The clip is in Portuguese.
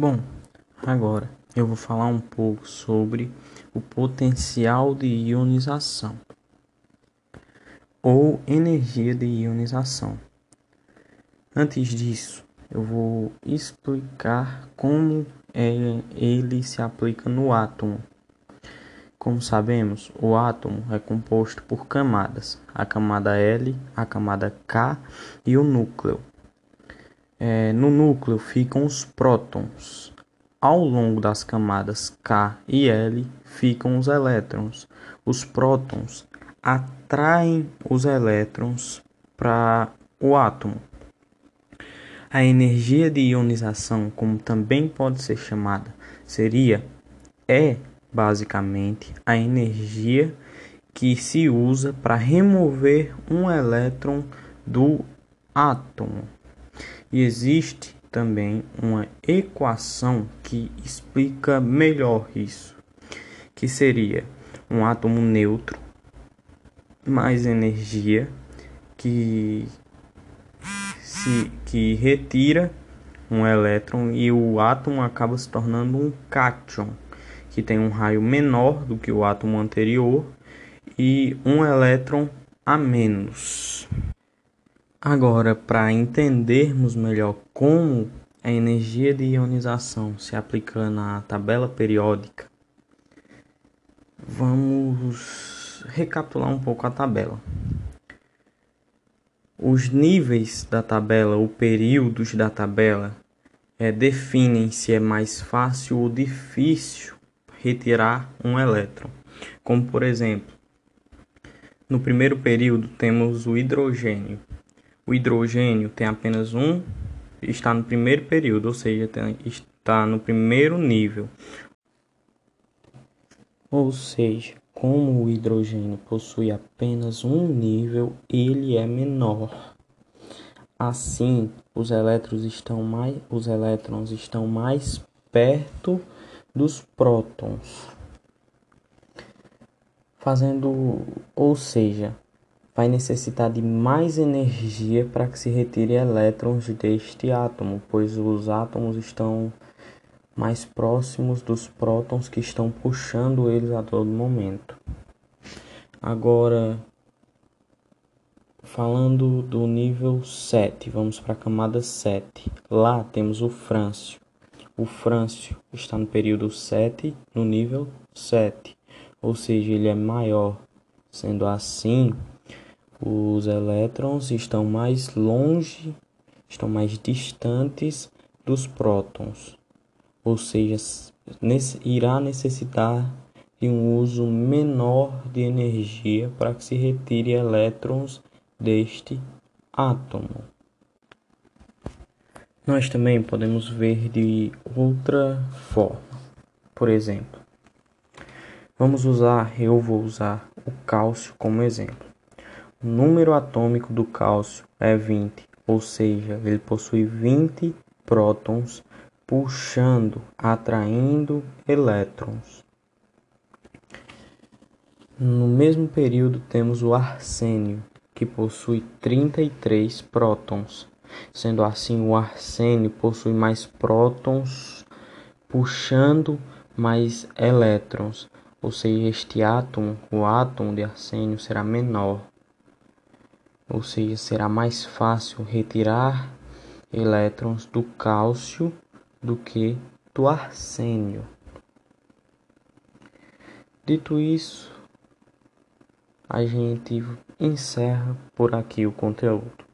Bom, agora eu vou falar um pouco sobre o potencial de ionização ou energia de ionização. Antes disso, eu vou explicar como é, ele se aplica no átomo. Como sabemos, o átomo é composto por camadas: a camada L, a camada K e o núcleo. É, no núcleo ficam os prótons. Ao longo das camadas K e L ficam os elétrons. Os prótons atraem os elétrons para o átomo. A energia de ionização, como também pode ser chamada, seria é basicamente a energia que se usa para remover um elétron do átomo. E existe também uma equação que explica melhor isso, que seria um átomo neutro mais energia que se que retira um elétron e o átomo acaba se tornando um cátion, que tem um raio menor do que o átomo anterior e um elétron a menos. Agora, para entendermos melhor como a energia de ionização se aplica na tabela periódica, vamos recapitular um pouco a tabela. Os níveis da tabela, ou períodos da tabela, é, definem se é mais fácil ou difícil retirar um elétron. Como por exemplo, no primeiro período temos o hidrogênio. O hidrogênio tem apenas um, está no primeiro período, ou seja, tem, está no primeiro nível. Ou seja, como o hidrogênio possui apenas um nível, ele é menor. Assim, os elétrons estão mais, os elétrons estão mais perto dos prótons. Fazendo, ou seja, vai necessitar de mais energia para que se retire elétrons deste átomo, pois os átomos estão mais próximos dos prótons que estão puxando eles a todo momento. Agora, falando do nível 7, vamos para a camada 7. Lá temos o frâncio. O frâncio está no período 7, no nível 7, ou seja, ele é maior. Sendo assim, os elétrons estão mais longe, estão mais distantes dos prótons, ou seja, irá necessitar de um uso menor de energia para que se retire elétrons deste átomo. Nós também podemos ver de outra forma. Por exemplo, vamos usar, eu vou usar o cálcio como exemplo. O número atômico do cálcio é 20, ou seja, ele possui 20 prótons puxando, atraindo elétrons. No mesmo período temos o arsênio, que possui 33 prótons. Sendo assim, o arsênio possui mais prótons puxando mais elétrons, ou seja, este átomo, o átomo de arsênio será menor ou seja, será mais fácil retirar elétrons do cálcio do que do arsênio. Dito isso, a gente encerra por aqui o conteúdo.